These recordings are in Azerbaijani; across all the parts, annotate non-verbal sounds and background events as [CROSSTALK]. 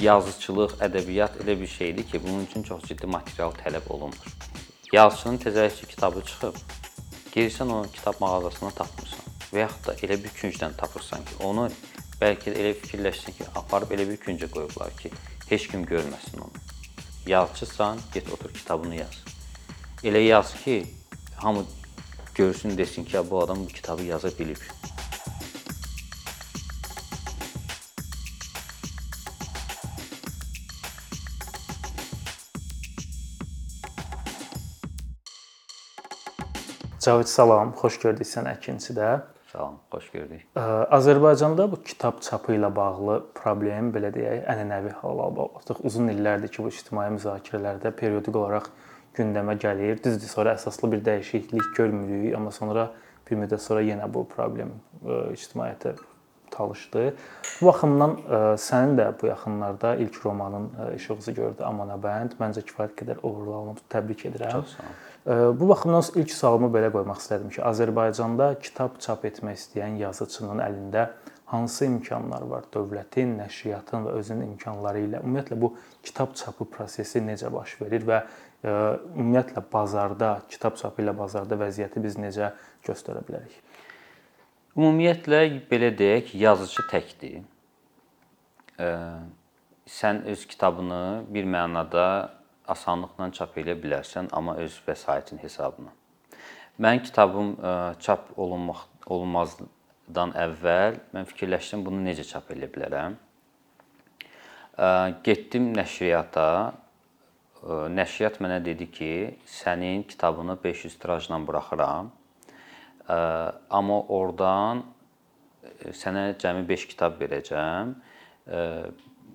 yazıçılıq, ədəbiyyat elə bir şeydir ki, bunun üçün çox ciddi material tələb olunmur. Yazıçının təzəlikçi kitabı çıxıb, girsən o kitab mağazasına tapmırsan və yaxud da elə bir küncdən tapırsan ki, onu bəlkə də elə fikirləşsən ki, aparıb elə bir küncə qoyublar ki, heç kim görməsin onu. Yazıçısan, get otur kitabını yaz. Elə yaz ki, hamı görsün desin ki, bu adam bu kitabı yaza bilib. Cavid salam, xoş gördük səni ikincidə. Salam, xoş gördük. Azərbaycanda bu kitab çapı ilə bağlı problem belə deyək, ənənəvi hal alıb. Artıq uzun illərdir ki, bu ictimai müzakirələrdə periodik olaraq gündəmə gəlir. Düzdür, sonra əsaslı bir dəyişiklik görmürük, amma sonra bir müddət sonra yenə bu problem ictimaiyyətə talışdı. Bu baxımdan sənin də bu yaxınlarda ilk romanın ə, işığı gördü Amanabənd. Məncə kifayət qədər uğurlu olmuş. Təbrik edirəm. Çox sağ ol. Bu baxımdan ilk sualımı belə qoymaq istədim ki, Azərbaycanda kitab çap etmək istəyən yazıçının əlində hansı imkanlar var? Dövlətin, nəşriyyatın və özünün imkanları ilə ümumiyyətlə bu kitab çapı prosesi necə baş verir və e, ümumiyyətlə bazarda, kitab çapı ilə bazarda vəziyyəti biz necə göstərə bilərik? Ümumiyyətlə belə deyək, yazıcı təkdir. Ə, sən öz kitabını bir mənada asanlıqla çap edə bilərsən, amma öz vəsaitin hesabına. Mənim kitabım ə, çap olunmaq olmazdan əvvəl mən fikirləşdim bunu necə çap edə bilərəm. Ə, getdim nəşriyyata. Ə, nəşriyyat mənə dedi ki, sənin kitabını 500 tirajla buraxıram. Amma oradan sənə cəmi 5 kitab verəcəm.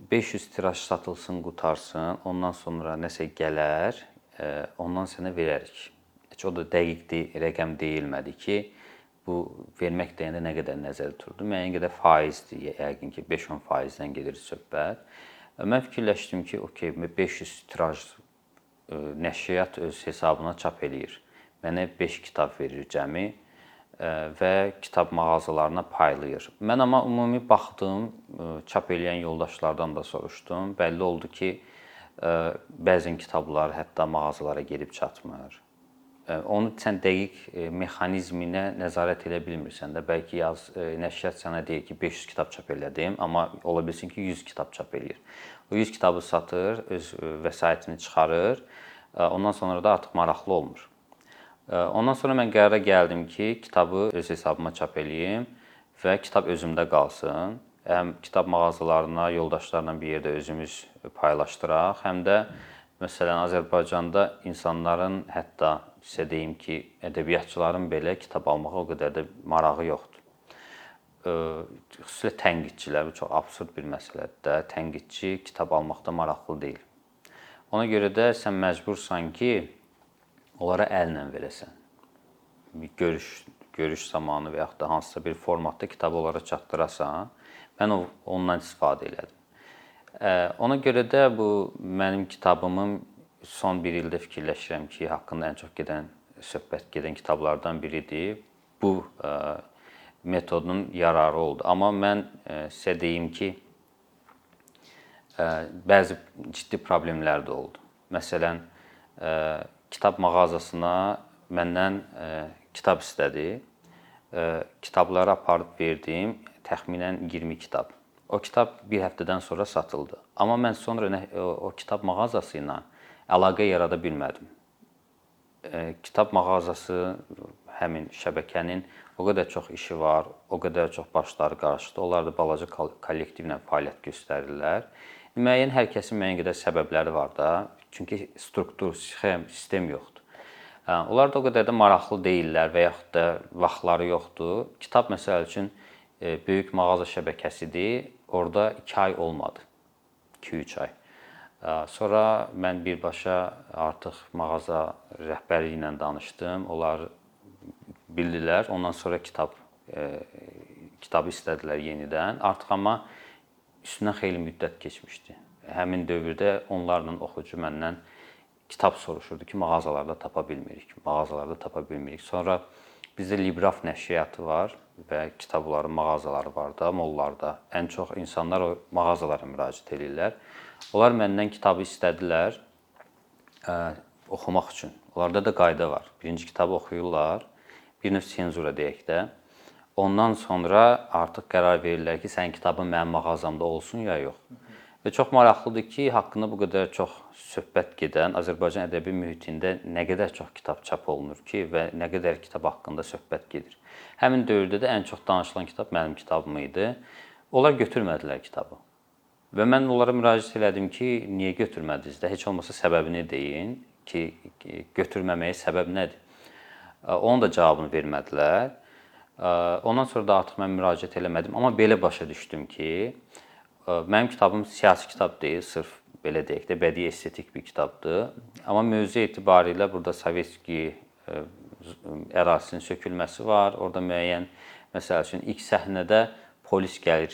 Ə, 500 tiraj satılsın, qutarsın, ondan sonra nəsə gələr, e, ondan sənə verərik. Heç o da dəqiq rəqəm deyilmədi ki, bu vermək deyəndə nə qədər nəzərdə tutuldu. Müəyyən qədər faizdir, yəqin ki, 5-10 faizdən gedir söhbət. E, mən fikirləşdim ki, okey, 500 tiraj e, nəşriyyat öz hesabına çap eləyir. Mənə 5 kitab verir cəmi və kitab mağazalarına paylayır. Mən amma ümumi baxdım, çap eləyən yoldaşlardan da soruşdum. Bəlli oldu ki, bəzi kitablar hətta mağazalara gedib çatmır. Onu sən dəqiq mexanizminə nəzarət edə bilmirsən də. Bəlkə yaz nəşriyyat sənə deyir ki, 500 kitab çap elədim, amma ola bilsin ki, 100 kitab çap eləyir. O 100 kitabı satır, öz vəsaitini çıxarır. Ondan sonra da artıq maraqlı olmur. Ondan sonra mən qərara gəldim ki, kitabı öz hesabıma çap eləyim və kitab özümdə qalsın. Həm kitab mağazalarına, yoldaşlarla bir yerdə özümüz paylaşdıraq, həm də məsələn Azərbaycanda insanların hətta sizə deyim ki, ədəbiyyatçıların belə kitab almağa o qədər də marağı yoxdur. Xüsusilə tənqidçilər bu çox absurd bir məsələdir də. Tənqidçi kitab almaqda maraqlı deyil. Ona görə də sən məcbursan ki, onlara əllə verəsən. Görüş görüş zamanı və yaxud da hansısa bir formatda kitabı onlara çatdırasan, mən ondan istifadə elədim. Ona görə də bu mənim kitabımın son 1 ildə fikirləşirəm ki, haqqında ən çox gedən söhbət gedən kitablardan biridir. Bu metodun yararı oldu. Amma mən sizə deyim ki, bəzi ciddi problemlər də oldu. Məsələn, kitab mağazasına məndən e, kitab istədi. E, kitabları aparıb verdim, təxminən 20 kitab. O kitab bir həftədən sonra satıldı. Amma mən sonra nə, o, o kitab mağazası ilə əlaqə yarada bilmədim. E, kitab mağazası həmin şəbəkənin o qədər çox işi var, o qədər çox başları qarışdı. Onlar da balaca kollektivlə fəaliyyət göstərirlər. Müəyyən hər kəsin müəyyən qədər səbəbləri var da. Çünki struktur, sxem, sistem yoxdur. Hə, onlar da o qədər də maraqlı deyillər və yaxud da vaxtları yoxdur. Kitab məsəl üçün e, böyük mağaza şəbəkəsidir. Orda 2 ay olmadı. 2-3 ay. Sonra mən birbaşa artıq mağaza rəhbəri ilə danışdım. Onlar bildilər. Ondan sonra kitab e, kitabı istədilər yenidən. Artıq amma üstündən xeyli müddət keçmişdi həmin dövrdə onlarla oxucu məndən kitab soruşurdu ki, mağazalarda tapa bilmirik, mağazalarda tapa bilmirik. Sonra bizdə Libraf nəşriyyatı var. və kitabların mağazaları var da, mollarda. Ən çox insanlar o mağazalara müraciət edirlər. Onlar məndən kitabı istədilər ə, oxumaq üçün. Onlarda da qayda var. Birinci kitabı oxuyurlar, bir növ senzura deyək də. Ondan sonra artıq qərar verirlər ki, sənin kitabın mənim mağazamda olsun ya yox. Və çox maraqlıdır ki, haqqında bu qədər çox söhbət gedən Azərbaycan ədəbi mühitində nə qədər çox kitab çap olunur ki və nə qədər kitab haqqında söhbət gedir. Həmin dövrdə də ən çox danışılan kitab mənim kitabım idi. Onlar götürmədilər kitabı. Və mən onlara müraciət elədim ki, niyə götürmədiniz də? Heç olmasa səbəbini deyin ki, götürməməyə səbəb nədir? Onun da cavabını vermədilər. Ondan sonra da artıq mən müraciət eləmədim, amma belə başa düşdüm ki, mənim kitabım siyasi kitab deyil, sırf belə deyək də bədii estetik bir kitabdır. Amma mövzu etibarilə burada Sovetski ərazisinin sökülməsi var. Orda müəyyən məsəl üçün ilk səhnədə polis gəlir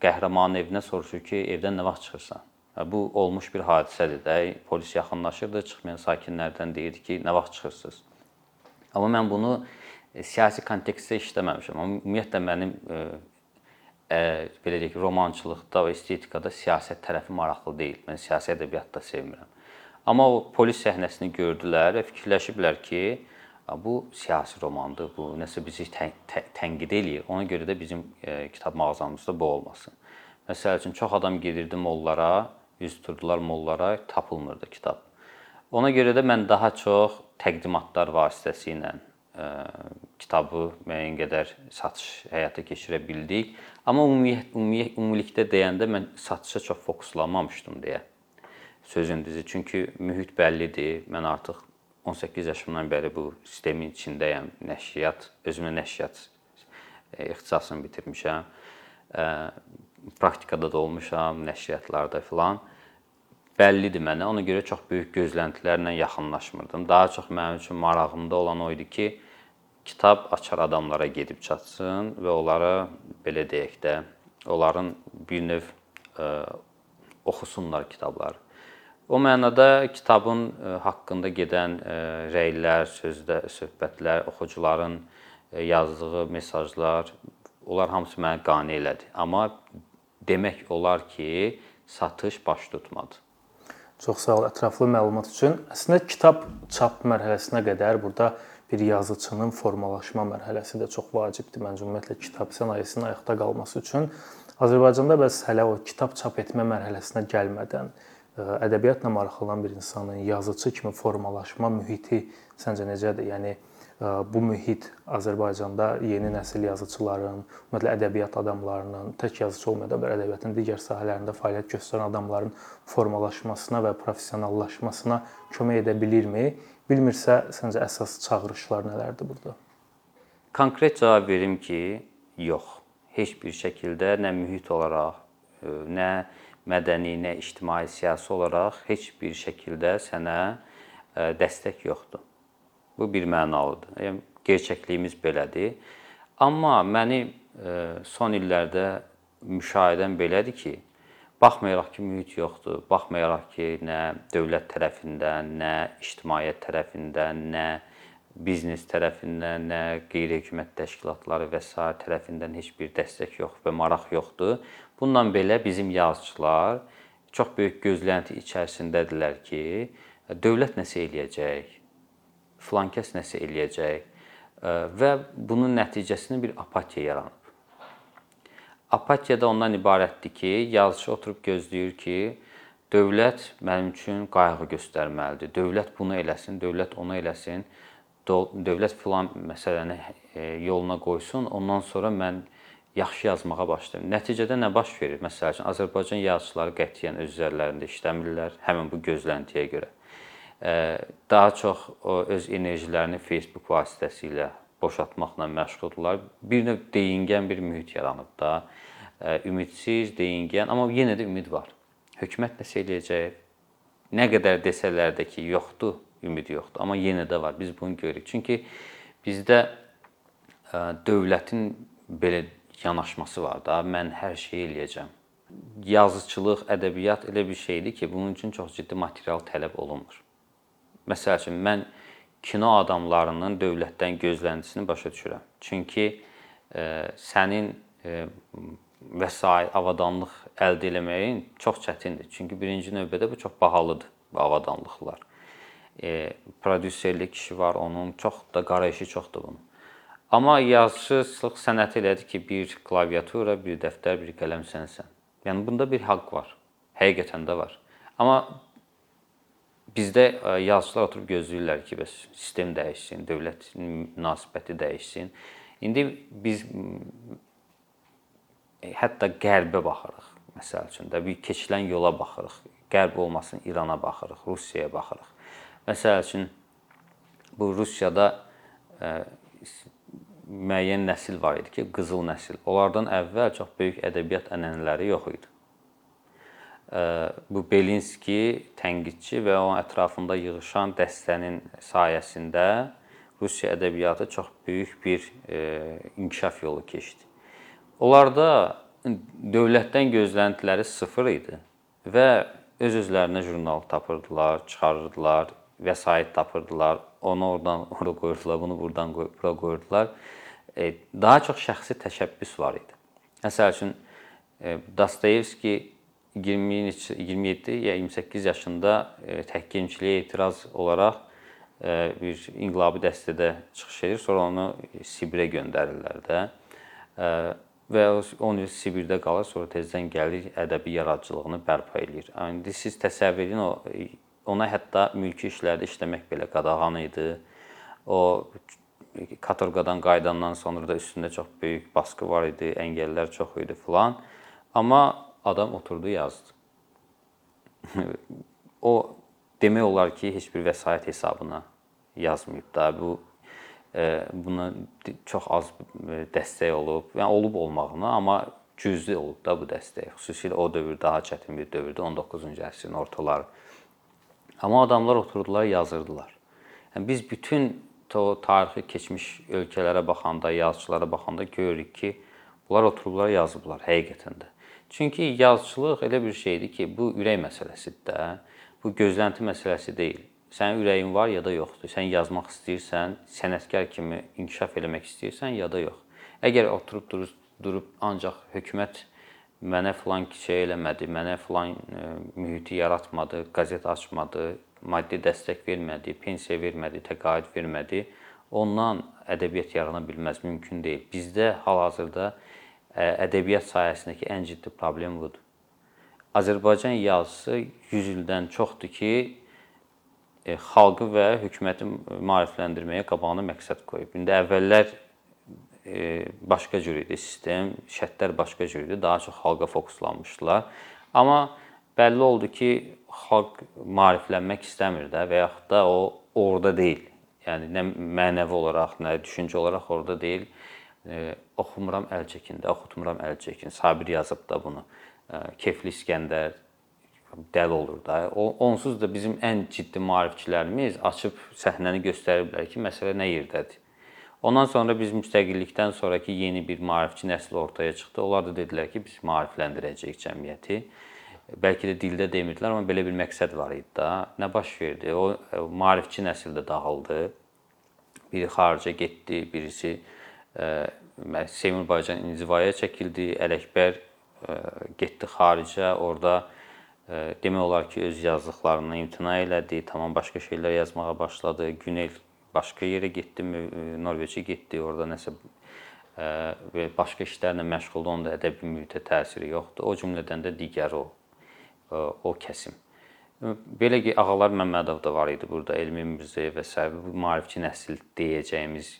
qəhrəmanın evinə soruşur ki, evdən nə vaxt çıxırsan? Bu olmuş bir hadisədir də. Polis yaxınlaşırdı, çıxmayan sakinlərdən deyirdi ki, nə vaxt çıxırsınız? Amma mən bunu siyasi kontekstdə işləməmişəm. Amma ümumiyyətlə mənim ə, belə deyək, romançılıqda və estetikada siyasət tərəfi maraqlı deyil. Mən siyasi ədəbiyyatda sevmirəm. Amma o polis səhnəsini gördülər və fikirləşiblər ki, bu siyasi romandır, bu nəsə bizi tən tənqid eləyir. Ona görə də bizim ə, kitab mağazamızda bu olmasın. Məsəl üçün çox adam gedirdi mollara, üz tuturdular mollara, tapılmırdı kitab. Ona görə də mən daha çox təqdimatlar vasitəsilə ə, kitabı müəyyən qədər satış həyata keçirə bildik. Amma ümumiyyət ümumiyyət ümumilikdə deyəndə mən satışa çox fokuslanmamışdım deyə. Sözün düzü, çünki mühit bəllidir. Mən artıq 18 yaşımdan bəri bu sistemin içindəyəm. Nəşriyyat, özümə nəşriyyat ixtisasını bitirmişəm praktikada da olmuşam, nəşriyyatlarda filan. Bəllidir mənə. Ona görə çox böyük gözləntilərlə yaxınlaşmırdım. Daha çox mənim üçün marağımda olan o idi ki, kitab açar adamlara gedib çatsın və onlara belə deyək də, onların bir növ ə, oxusunlar kitabları. O mənada kitabın ə, haqqında gedən ə, rəylər, sözdə söhbətlər, oxucuların ə, yazdığı mesajlar, onlar hamısı məni qane elədi. Amma demək olar ki, satış baş tutmadı. Çox sağ ol ətraflı məlumat üçün. Əslində kitab çap mərhələsinə qədər burada bir yazıçının formalaşma mərhələsi də çox vacibdir. Məncə ümumiyyətlə kitab sənayesinin ayaqda qalması üçün Azərbaycanda bəs hələ o kitab çap etmə mərhələsinə gəlmədən ədəbiyyatla maraqlanan bir insanın yazıçı kimi formalaşma mühiti səncə necədir? Yəni bu mühit Azərbaycanda yeni nəsil yazıçıların, ümumiyyətlə ədəbiyyat adamlarının, tək yazıçı olmaya da ədəbiyyatın digər sahələrində fəaliyyət göstərən adamların formalaşmasına və professionallaşmasına kömək edə bilirmi? Bilmirsə, səncə əsas çağırışlar nələrdir burada? Konkret cavab verim ki, yox. Heç bir şəkildə nə mühit olaraq, nə mədəni, nə ictimai, siyasi olaraq heç bir şəkildə sənə dəstək yoxdur. Bu bir mənalıdır. Yəni gerçəkliyimiz belədir. Amma məni e, son illərdə müşahidəm belədir ki, baxmayaraq ki, mühit yoxdur, baxmayaraq ki, nə dövlət tərəfindən, nə ictimaiyyət tərəfindən, nə biznes tərəfindən, nə qeyri-hökumət təşkilatları və s. tərəfindən heç bir dəstək yox və maraq yoxdur. Bununla belə bizim yazıçılar çox böyük gözlənti içərisindədirlər ki, dövlət nəsə eləyəcək, filan kəs nəsə eləyəcək və bunun nəticəsində bir apatiya yaranıb. Apatiya da ondan ibarətdir ki, yazıçı oturub gözləyir ki, dövlət mənim üçün qayğı göstərməlidir. Dövlət bunu eləsin, dövlət onu eləsin. Dövlət filan məsələni e, yoluna qoysun, ondan sonra mən yaxşı yazmağa başlayım. Nəticədə nə baş verir? Məsələn, Azərbaycan yazıçıları qətiyyən öz üzərlərində işləmirlər həmin bu gözləntiyə görə daha çox öz enerjilərini Facebook vasitəsilə boşaltmaqla məşğuldurlar. Bir növ deyingən bir mühit yaranıb da. Ümidsiz, deyingən, amma yenə də ümid var. Hökumət nəsə eləyəcək? Nə qədər desələr də ki, yoxdur, ümid yoxdur, amma yenə də var. Biz bunu görürük. Çünki bizdə dövlətin belə yanaşması var da. Mən hər şeyi eləyəcəm. Yazıçılıq, ədəbiyyat elə bir şeydir ki, bunun üçün çox ciddi material tələb olunmur. Məsəl üçün mən kino adamlarının dövlətdən gözləntisini başa düşürəm. Çünki sənin vəsait, avadanlıq əldə etməyin çox çətindir. Çünki birinci növbədə bu çox bahalıdır bu avadanlıqlar. E, prodüserlik işi var, onun çox da qara işi çoxdur bunun. Amma yazıçılıq sənəti elədir ki, bir klaviatura, bir dəftər, bir qələm sənsən. Yəni bunda bir haqq var. Həqiqətən də var. Amma bizdə yazıçılar oturub gözləyirlər ki, bəs sistem dəyişsin, dövlət münasibəti dəyişsin. İndi biz hətta qərbə baxırıq. Məsəl üçün də bir keçilən yola baxırıq. Qərb olmasın İrana baxırıq, Rusiyaya baxırıq. Məsəl üçün bu Rusiyada ə, müəyyən nəsil var idi ki, qızıl nəsil. Onlardan əvvəl çox böyük ədəbiyyat ənənələri yox idi. Bu Belinski tənqidçi və onun ətrafında yığılmış dəstənin sayəsində Rusiya ədəbiyyatı çox böyük bir e, inkişaf yolu keçdi. Onlarda dövlətdən gözləntiləri sıfır idi və öz-özlərinə jurnal tapırdılar, çıxarırdılar, vəsait tapırdılar, onu oradan [LAUGHS] ora qoyurdular, bunu burdan bura qoyurdular. E, daha çox şəxsi təşəbbüs var idi. Məsəl üçün e, Dostoyevski 20 27 ya 28 yaşında e, təhkimçiliyə etiraz olaraq bir inqilabi dəstədə çıxış edir, sonra onu Sibirə göndərirlər də və 10 il Sibirdə qalır, sonra tezdən gəlir ədəbi yaradıcılığını bərpa eləyir. İndi siz təsəvvür edin, ona hətta mülki işlərdə işləmək belə qadağan idi. O katorqadan qayıdandan sonra da üstündə çox böyük baskı var idi, əngəllər çox idi filan. Amma adam oturdu yazdı. [LAUGHS] o demək olar ki, heç bir vəsait hesabına yazmayıb da. Bu buna çox az e, dəstək olub. Yəni olub olmağına, amma cüzi olub da bu dəstək. Xüsusilə o dövr daha çətin bir dövrdür, 19-cu əsrin ortaları. Amma adamlar oturdular, yazırdılar. Yəni biz bütün o tarixi keçmiş ölkələrə baxanda, yazıçılara baxanda görürük ki, bunlar oturublar, yazıblar həqiqətən də. Çünki yazıçılıq elə bir şeydir ki, bu ürək məsələsidir də. Bu gözlənti məsələsi deyil. Sənin ürəyin var ya da yoxdur. Sən yazmaq istəyirsən, sənətkar kimi inkişaf eləmək istəyirsən ya da yox. Əgər oturub durub, durub ancaq hökumət mənə filan şey eləmədi, mənə filan e, mühiti yaratmadı, qəzet açmadı, maddi dəstək vermədi, pensiya vermədi, təqaüd vermədi, ondan ədəbiyyat yarana bilməz, mümkün deyil. Bizdə hal-hazırda ədəbiyyat sahəsindəki ən ciddi problem budur. Azərbaycan yazısı 100 ildən çoxdur ki, E, xalqı və hökuməti maarifləndirməyə qabağına məqsəd qoyub. İndi əvvəllər e, başqa cür idi sistem, şərtlər başqa cür idi, daha çox xalqa fokuslanmışdılar. Amma bəlli oldu ki, xalq maariflənmək istəmir də və yaxud da o orada deyil. Yəni nə mənəvi olaraq, nə düşüncə olaraq orada deyil. E, oxumuram əl çəkin də, oxutmuram əl çəkin. Sabir yazıb da bunu. E, Kefli İskəndər dəli olur da. O onsuz da bizim ən ciddi maarifçilərimiz açıb səhnəni göstəriblər ki, məsələ nə yerdədir. Ondan sonra biz müstəqillikdən sonrakı yeni bir maarifçi nəsl ortaya çıxdı. Onlar da dedilər ki, biz maarifləndirəcəyik cəmiyyəti. Bəlkə də dildə demirdilər, amma belə bir məqsəd var idi da. Nə baş verdi? O maarifçi nəsil də dağıldı. Biri xarica getdi, birisi ə, Seymur Baycan inzivaya çəkildi, Ələkbər ə, getdi xarica, orada demək olar ki, öz yazdıqlarından imtina elədi, tamam başqa şeylər yazmağa başladı. Günel başqa yerə getdi, Norveçə getdi, orada nəsə və başqa işlərlə məşğuldur. Onda ədəbi mühitə təsiri yoxdur. O cümlədən də digər o o kəsim. Belə ki, Ağalar Məmmədov da var idi burada, Elmi Mirzəyev və s. bu maarifçi nəsil deyəcəyimiz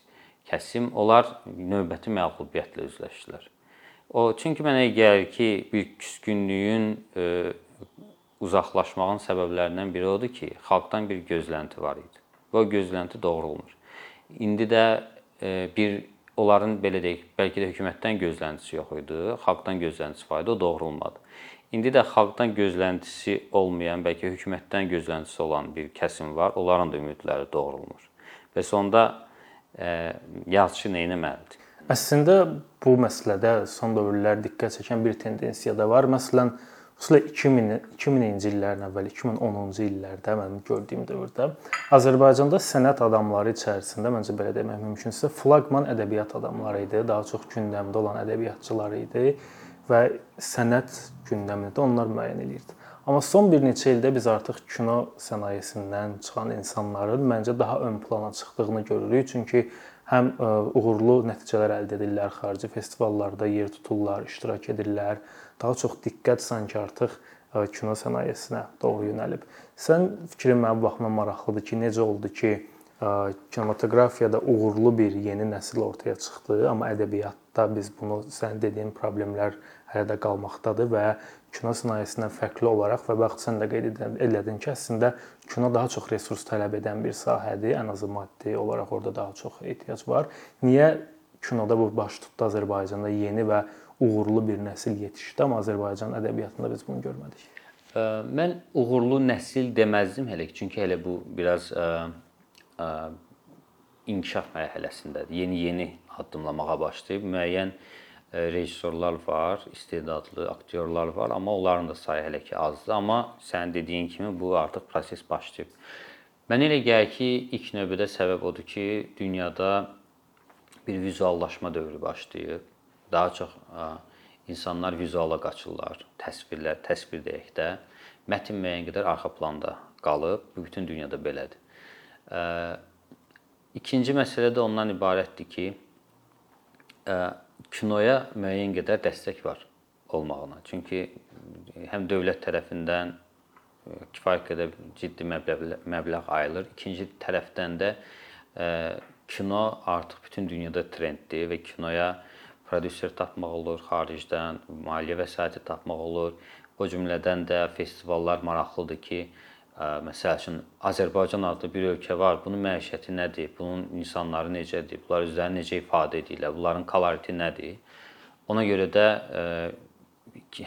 kəsim. Onlar növbəti məğlubiyyətlə üzləşdilər. O çünki mənə gəlir ki, bir küskünlüyün uzaqlaşmağın səbəblərindən biri odur ki, xalqdan bir gözlənti var idi. Və o gözlənti doğrulmur. İndi də e, bir onların belə deyək, bəlkə də hökumətdən gözləntisi yox idi, xalqdan gözləntisi var idi, o doğrulmadı. İndi də xalqdan gözləntisi olmayan, bəlkə hökumətdən gözləntisi olan bir kəsim var. Onların da ümidləri doğrulmur. Və sonda e, yazıçı nə etməlidir? Əslində bu məsələdə son dövrlər diqqət çəkən bir tendensiya da var. Məsələn, xüsusilə 2000 2000-ci illərin əvvəli 2010-cu illərdə mənim gördüyüm dövrdə Azərbaycanda sənət adamları içərisində məncə belə demək mümkünsə flaqman ədəbiyyat adamları idi, daha çox gündəmdə olan ədəbiyyatçılar idi və sənət gündəmini də onlar müəyyən eləyirdi. Amma son bir neçə ildə biz artıq kino sənayesindən çıxan insanların məncə daha ön plana çıxdığını görürük. Çünki həm ə, uğurlu nəticələr əldə edirlər, xarici festivallarda yer tuturlar, iştirak edirlər. Daha çox diqqət sanki artıq ə, kino sənayesinə doğru yönəlib. Sən fikrin mənim baxıma maraqlıdır ki, necə oldu ki, ə, kinematografiyada uğurlu bir yeni nəsil ortaya çıxdı, amma ədəbiyyatda biz bunu sən dediyin problemlər hələ də qalmaqdadır və kino sənayesindən fərqli olaraq və bax sən də qeyd elədin ki, əslində kino daha çox resurs tələb edən bir sahədir, ən azı maddi olaraq orada daha çox ehtiyac var. Niyə kinoda bu baş tutdu Azərbaycanda yeni və uğurlu bir nəsil yetişdi, amma Azərbaycan ədəbiyyatında biz bunu görmədik. Mən uğurlu nəsil deməzdim hələ ki, çünki hələ bu biraz inkişaf mərhələsindədir. Yeni-yeni addımlamağa başlayıb müəyyən rejissorlar var, istedadlı aktyorlar var, amma onların da sayı hələ ki azdır. Amma sənin dediyin kimi bu artıq proses başlayıb. Mənə elə gəlir ki, ilk növbədə səbəb odur ki, dünyada bir vizuallaşma dövrü başlayıb. Daha çox insanlar vizuala qaçırlar, təsvirlər, təsvir deyək də. Mətn müəyyən qədər arxa planda qalıb. Bu bütün dünyada belədir. İkinci məsələ də ondan ibarətdir ki, kinoya müəyyən qədər dəstək var olmağına. Çünki həm dövlət tərəfindən e, kifayət qədər ciddi məbləğ məbləğ ayrılır. İkinci tərəfdən də e, kino artıq bütün dünyada trenddir və kinoya prodüser tapmaq olur xaricdən, maliyyə vəsaiti tapmaq olur. O cümlədən də festivallar maraqlıdır ki, məsəl üçün Azərbaycan adlı bir ölkə var. Bunun məişəti nədir? Bunun insanları necədir? Bunlar özlərini necə ifadə edirlər? Bunların koloriti nədir? Ona görə də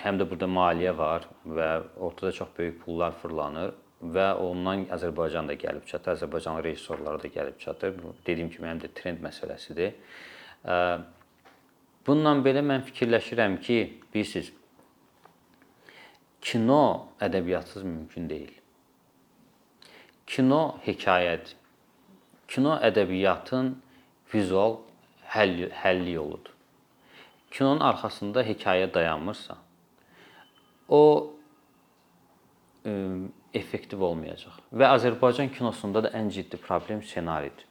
həm də burada maliyyə var və ortada çox böyük pullar fırlanır və ondan Azərbaycan da gəlib çatır. Azərbaycanlı rejissorlar da gəlib çatır. Bu dediyim kimi həm də trend məsələsidir. Bununla belə mən fikirləşirəm ki, bilirsiniz, kino ədəbiyyatsız mümkün deyil. Kino hekayədir. Kino ədəbiyyatın vizual həll həlli yoludur. Kinonun arxasında hekayə dayanmırsa, o ə, effektiv olmayacaq. Və Azərbaycan kinosunda da ən ciddi problem ssenaridir.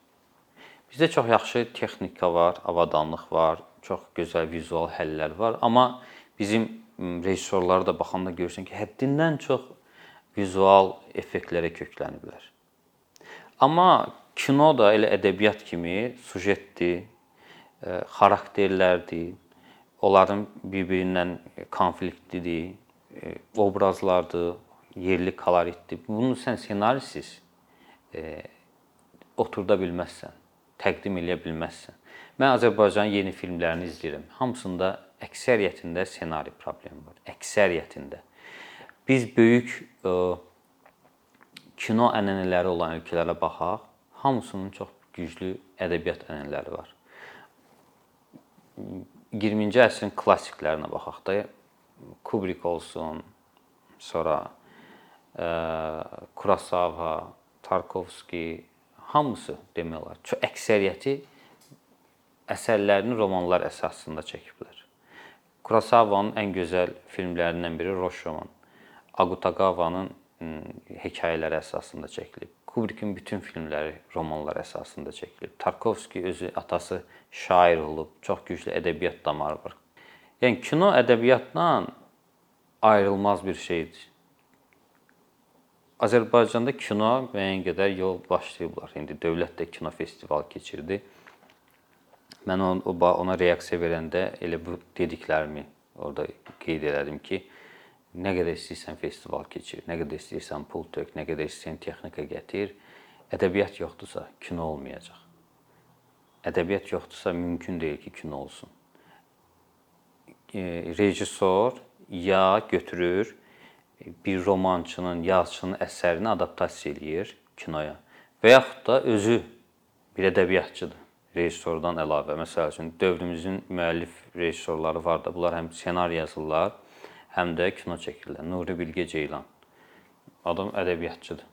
Bizdə çox yaxşı texnika var, avadanlıq var, çox gözəl vizual həllər var, amma bizim rejissorlara da baxanda görürsən ki, həddindən çox vizual effektlərə kökləniblər. Amma kino da elə ədəbiyyat kimi sujetdir, e, xarakterlərdir, onların bir-birindən konfliktlidir, e, obrazlardır, yerli koloritdir. Bunu sən ssenarisiz e, oturda bilməzsən, təqdim edə bilməzsən. Mən Azərbaycanın yeni filmlərini izləyirəm. Hamısında əksəriyyətində ssenari problemi var. Əksəriyyətində. Biz böyük ə, e, kino ənənələri olan ölkələrə baxaq, hamısının çox güclü ədəbiyyat ənənələri var. 20-ci əsrin klassiklərinə baxaq da, Kubrick olsun, sonra ə, e, Kurosawa, Tarkovski, hamısı demək olar. Çox əksəriyyəti əsərlərini romanlar əsasında çəkiblər. Kurosavanın ən gözəl filmlərindən biri Roshoman. Akutagavanın hekayələri əsasında çəkilib. Kubrickin bütün filmləri romanlar əsasında çəkilib. Tarkovski özü atası şair olub, çox güclü ədəbiyyat damarı var. Yəni kino ədəbiyyatla ayrılmaz bir şeydir. Azərbaycanda kino müəyyən qədər yol başlayıblar. İndi dövlət də kino festival keçirdi. Mən ona reaksiya verəndə elə bu dediklərimi orada qeyd elədim ki, Nə qədər istəyirsən festival keçir, nə qədər istəyirsən pul tök, nə qədər istəyirsən texnika gətir, ədəbiyyat yoxdursa kino olmayacaq. Ədəbiyyat yoxdursa mümkün deyil ki, kino olsun. E, rejissor ya götürür bir romançının, yazıçının əsərini adaptasiya eləyir kinoya və yaxud da özü bir ədəbiyyatçıdır rejissordan əlavə. Məsəl üçün dövrümüzün müəllif rejissorları var da, bunlar həm ssenari yazırlar, həm də kino çəkirlər. Nuri Bilge Ceylan. Adam ədəbiyyatçıdır.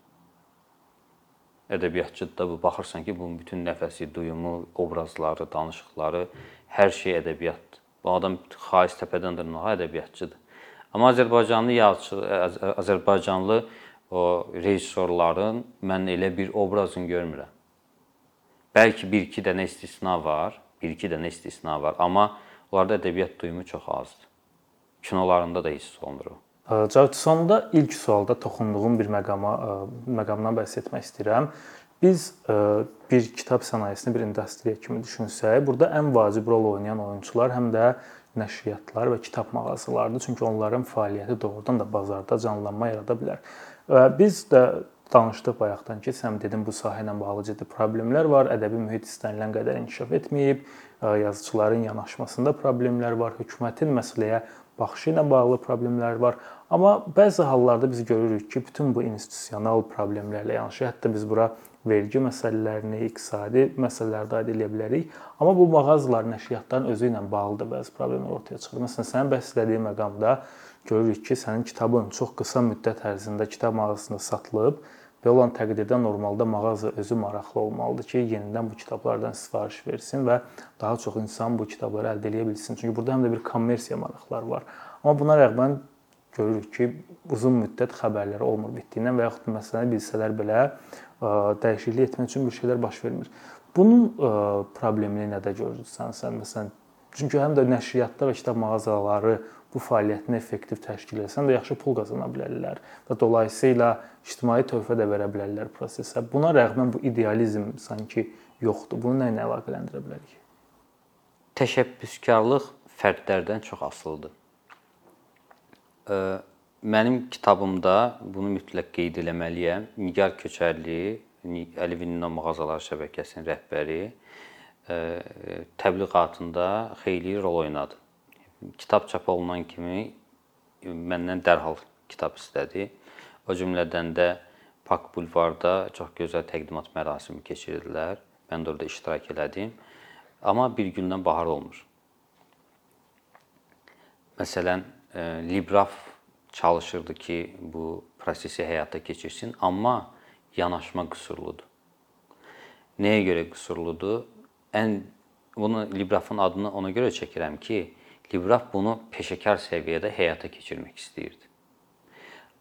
Ədəbiyyatçıdır da bu. Baxırsan ki, bunun bütün nəfəsi, duyumu, obrazları, danışıqları, hər şey ədəbiyyatdır. Bu adam xalis təpədən dırnağa ədəbiyyatçıdır. Amma Azərbaycanlı yazıçı, Az- Azərbaycanlı o rejissorların mən elə bir obrazını görmürəm. Bəlkə 1-2 dənə istisna var, 1-2 dənə istisna var, amma onlarda ədəbiyyat duyumu çox azdır. Kinolarında da hiss olunur. Cavit sonda ilk sualda toxunduğum bir məqama məqamdan bəhs etmək istəyirəm. Biz bir kitab sənayesini bir industriya kimi düşünsək, burada ən vacib rol oynayan oyunçular həm də nəşriyyatlar və kitab mağazalarıdır. Çünki onların fəaliyyəti doğrudan da bazarda canlanma yarada bilər. Və biz də danışdıq bayaqdan ki, sən dedim bu sahə ilə bağlı ciddi problemlər var, ədəbi mühit istənilən qədər inkişaf etməyib, yazıçıların yanaşmasında problemlər var, hökumətin məsələyə baxışı ilə bağlı problemlər var. Amma bəzi hallarda biz görürük ki, bütün bu institusional problemlərlə yanaşı, hətta biz bura vergi məsələlərini, iqtisadi məsələləri də aid edə bilərik. Amma bu mağazaların, nəşriyyatların özü ilə bağlı da bəzi problemlər ortaya çıxır. Məsələn, sənin bəhs etdiyin məqamda görürük ki, sənin kitabın çox qısa müddət ərzində kitab mağazasında satılıb və olan təqdirdə normalda mağaza özü maraqlı olmalıdır ki, yenidən bu kitablardan sifariş versin və daha çox insan bu kitabları əldə edə bilsin. Çünki burada həm də bir kommersiya maraqları var. Amma buna rəğmən görürük ki, uzun müddət xəbərləri olmur bitdiyindən və yaxud məsələni bilsələr belə ə, dəyişiklik etmək üçün bir şeylər baş vermir. Bunun ə, problemini nədə görürsən sən? Məsələn, çünki həm də nəşriyyatlar və kitab mağazaları bu fəaliyyətini effektiv təşkil etsən də yaxşı pul qazana bilərlər və dolayısıyla ictimai töhfə də verə bilərlər prosesə. Buna rəğmən bu idealizm sanki yoxdur. Bunu nə ilə əlaqələndirə bilərik? Təşəbbüskarlıq fərdlərdən çox asılıdır. Mənim kitabımda bunu mütləq qeyd eləməliyəm. Nigar Köçərli, Əlivin mağazalar şəbəkəsinin rəhbəri təbliğatında xeyli rol oynadı. Kitab çap olunan kimi məndən dərhal kitab istədi. O cümlədən də Pak bulvarda çox gözəl təqdimat mərasimi keçirdilər. Mən də orada iştirak elədim. Amma bir gündən bahar olmur. Məsələn, e, Libraf çalışırdı ki, bu prosesi həyata keçirsin, amma yanaşma qüsurludur. Nəyə görə qüsurludur? Ən bunu Librafın adını ona görə çəkirəm ki, Libraf bunu peşəkar səviyyədə həyata keçirmək istəyirdi.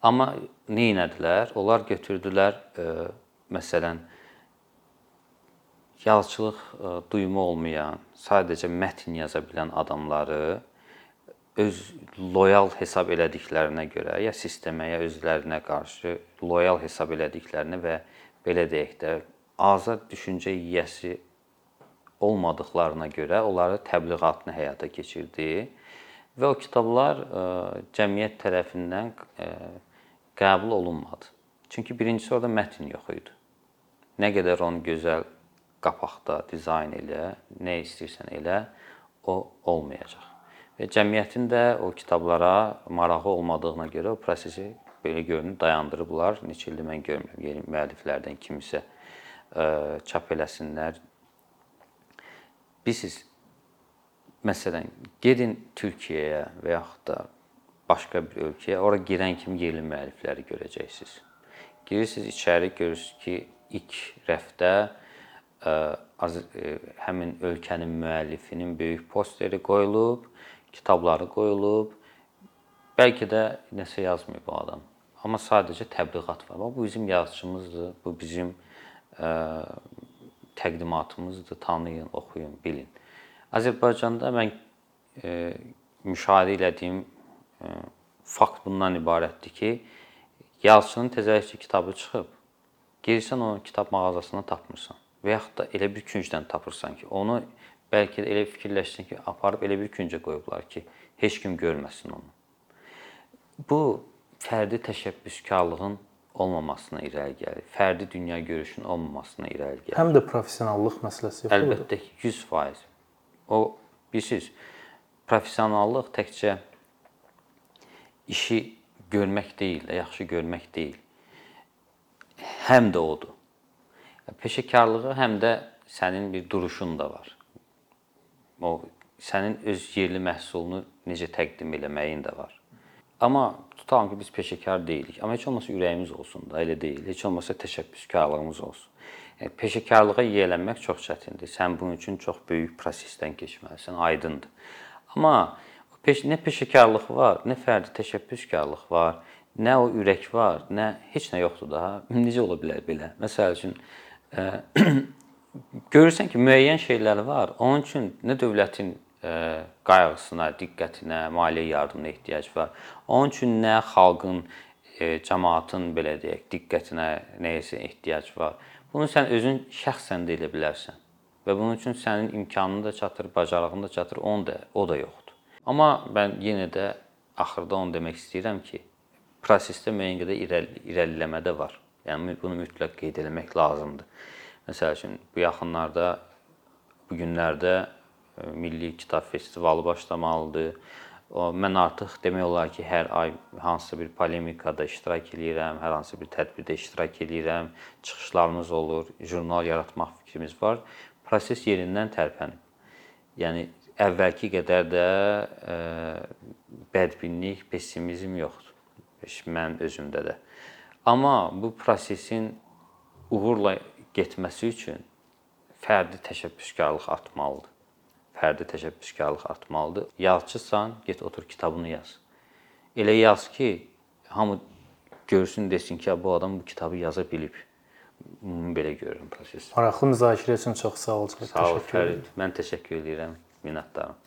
Amma nə etdilər? Onlar götürdülər e, məsələn yazıçılıq e, duyumu olmayan, sadəcə mətn yaza bilən adamları öz loyal hesab elədiklərinə görə ya sistemə, ya özlərinə qarşı loyal hesab elədiklərini və belə deyək də azad düşüncə yiyəsi olmadıklarına görə onları təbliğatını həyata keçirdi və o kitablar ə, cəmiyyət tərəfindən ə, qəbul olunmadı. Çünki birincisi orada mətn yox idi. Nə qədər onu gözəl qapaqda dizayn elə, nə istəyirsən elə, o olmayacaq. Və cəmiyyətin də o kitablara marağı olmadığına görə o prosesi belə görünür dayandırıblar. Neçə ildir mən görmürəm yeni müəlliflərdən kimisə ə, çap eləsinlər. Bilirsiniz, məsələn, gedin Türkiyəyə və yaxud da başqa bir ölkəyə, ora girən kimi yerli müəllifləri görəcəksiniz. Girirsiniz içəri, görürsüz ki, ilk rəfdə ə, az, ə, həmin ölkənin müəllifinin böyük posteri qoyulub, kitabları qoyulub. Bəlkə də nəsə yazmayıb bu adam. Amma sadəcə təbliğat var. Bu bizim yazıçımızdır, bu bizim ə, təqdimatımızdır. Tanıyın, oxuyun, bilin. Azərbaycanda mən ə, müşahidə etdiyim ə, fakt bundan ibarətdir ki, yazıçının təzəlikcə kitabı çıxıb. Girsən o kitab mağazasından tapmırsan və yaxud da elə bir küncdən tapırsan ki, onu bəlkə də elə fikirləşsən ki, aparıb elə bir küncə qoyublar ki, heç kim görməsin onu. Bu fərdi təşəbbüskarlığın olmamasına irəli gəlir. Fərdi dünya görüşünün olmamasına irəli gəlir. Həm də professionallıq məsələsi yoxdur. Əlbəttə ki, 100%. O bilirsiniz, professionallıq təkcə işi görmək deyil, yaxşı görmək deyil. Həm də odur. Peşəkarlığı həm də sənin bir duruşun da var. O sənin öz yerli məhsulunu necə təqdim eləməyin də var. Amma tutalım ki biz peşəkar deyilik. Amma heç olmasa ürəyimiz olsun da, elə deyil. Heç olmasa təşəbbüskarlığımız olsun. Yəni peşəkarlığa yiyələnmək çox çətindir. Sən bunun üçün çox böyük prosesdən keçməlisən, aydındır. Amma peş nə peşəkarlıq var, nə fərdi təşəbbüskarlıq var, nə o ürək var, nə heç nə yoxdur da. Necə ola bilər belə? Məsəl üçün ə, [CLEARS THROAT] görürsən ki, müəyyən şeylər var. Onun üçün nə dövlətin qayğısına, diqqətinə, maliyyə yardımına ehtiyac var. Onun üçün nə xalqın, ə, cəmaatın belə deyək, diqqətinə, nəyəsə ehtiyac var. Bunu sən özün şəxsən də elə bilərsən. Və bunun üçün sənin imkanın da çatır, bacarığın da çatır, onun da o da yoxdur. Amma mən yenə də axırda onu demək istəyirəm ki, prosesdə müəyyən qədər irəli, irəliləmə də var. Yəni bunu mütləq qeyd etmək lazımdır. Məsəl üçün bu yaxınlarda bu günlərdə e, Milli Kitab Festivalı başlamalıdır. Mən artıq demək olar ki, hər ay hansısa bir polemikada iştirak eləyirəm, hər hansı bir tədbirdə iştirak eləyirəm, çıxışlarımız olur, jurnal yaratmaq fikrimiz var. Proses yerindən tərpənib. Yəni əvvəlki qədər də ə, bədbinlik, pessimizm yoxdur. Mən özümdə də. Amma bu prosesin uğurla getməsi üçün fərdi təşəbbüskarlıq artmalıdır. Fərdi təşəbbüskarlıq artmalıdır. Yazıçısan, get otur kitabını yaz. Elə yaz ki, hamı görsün desin ki, bu adam bu kitabı yaza bilib. Ümumi belə görürəm prosesi. Maraqlı müzakirə üçün çox sağ ol. Çox Sağ ol. Fərid. Mən təşəkkür edirəm. Minnətdaram.